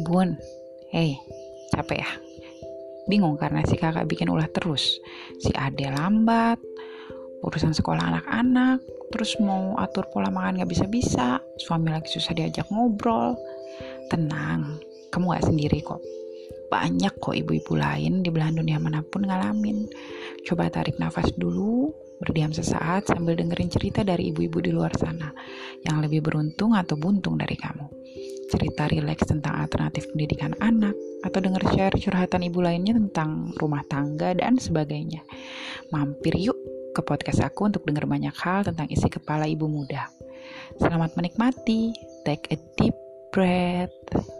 Bun, hey, capek ya? Bingung karena si kakak bikin ulah terus. Si ade lambat, urusan sekolah anak-anak, terus mau atur pola makan gak bisa-bisa, suami lagi susah diajak ngobrol. Tenang, kamu gak sendiri kok. Banyak kok ibu-ibu lain di belahan dunia mana pun ngalamin. Coba tarik nafas dulu, berdiam sesaat sambil dengerin cerita dari ibu-ibu di luar sana yang lebih beruntung atau buntung dari kamu cerita rileks tentang alternatif pendidikan anak, atau dengar share curhatan ibu lainnya tentang rumah tangga dan sebagainya. Mampir yuk ke podcast aku untuk dengar banyak hal tentang isi kepala ibu muda. Selamat menikmati. Take a deep breath.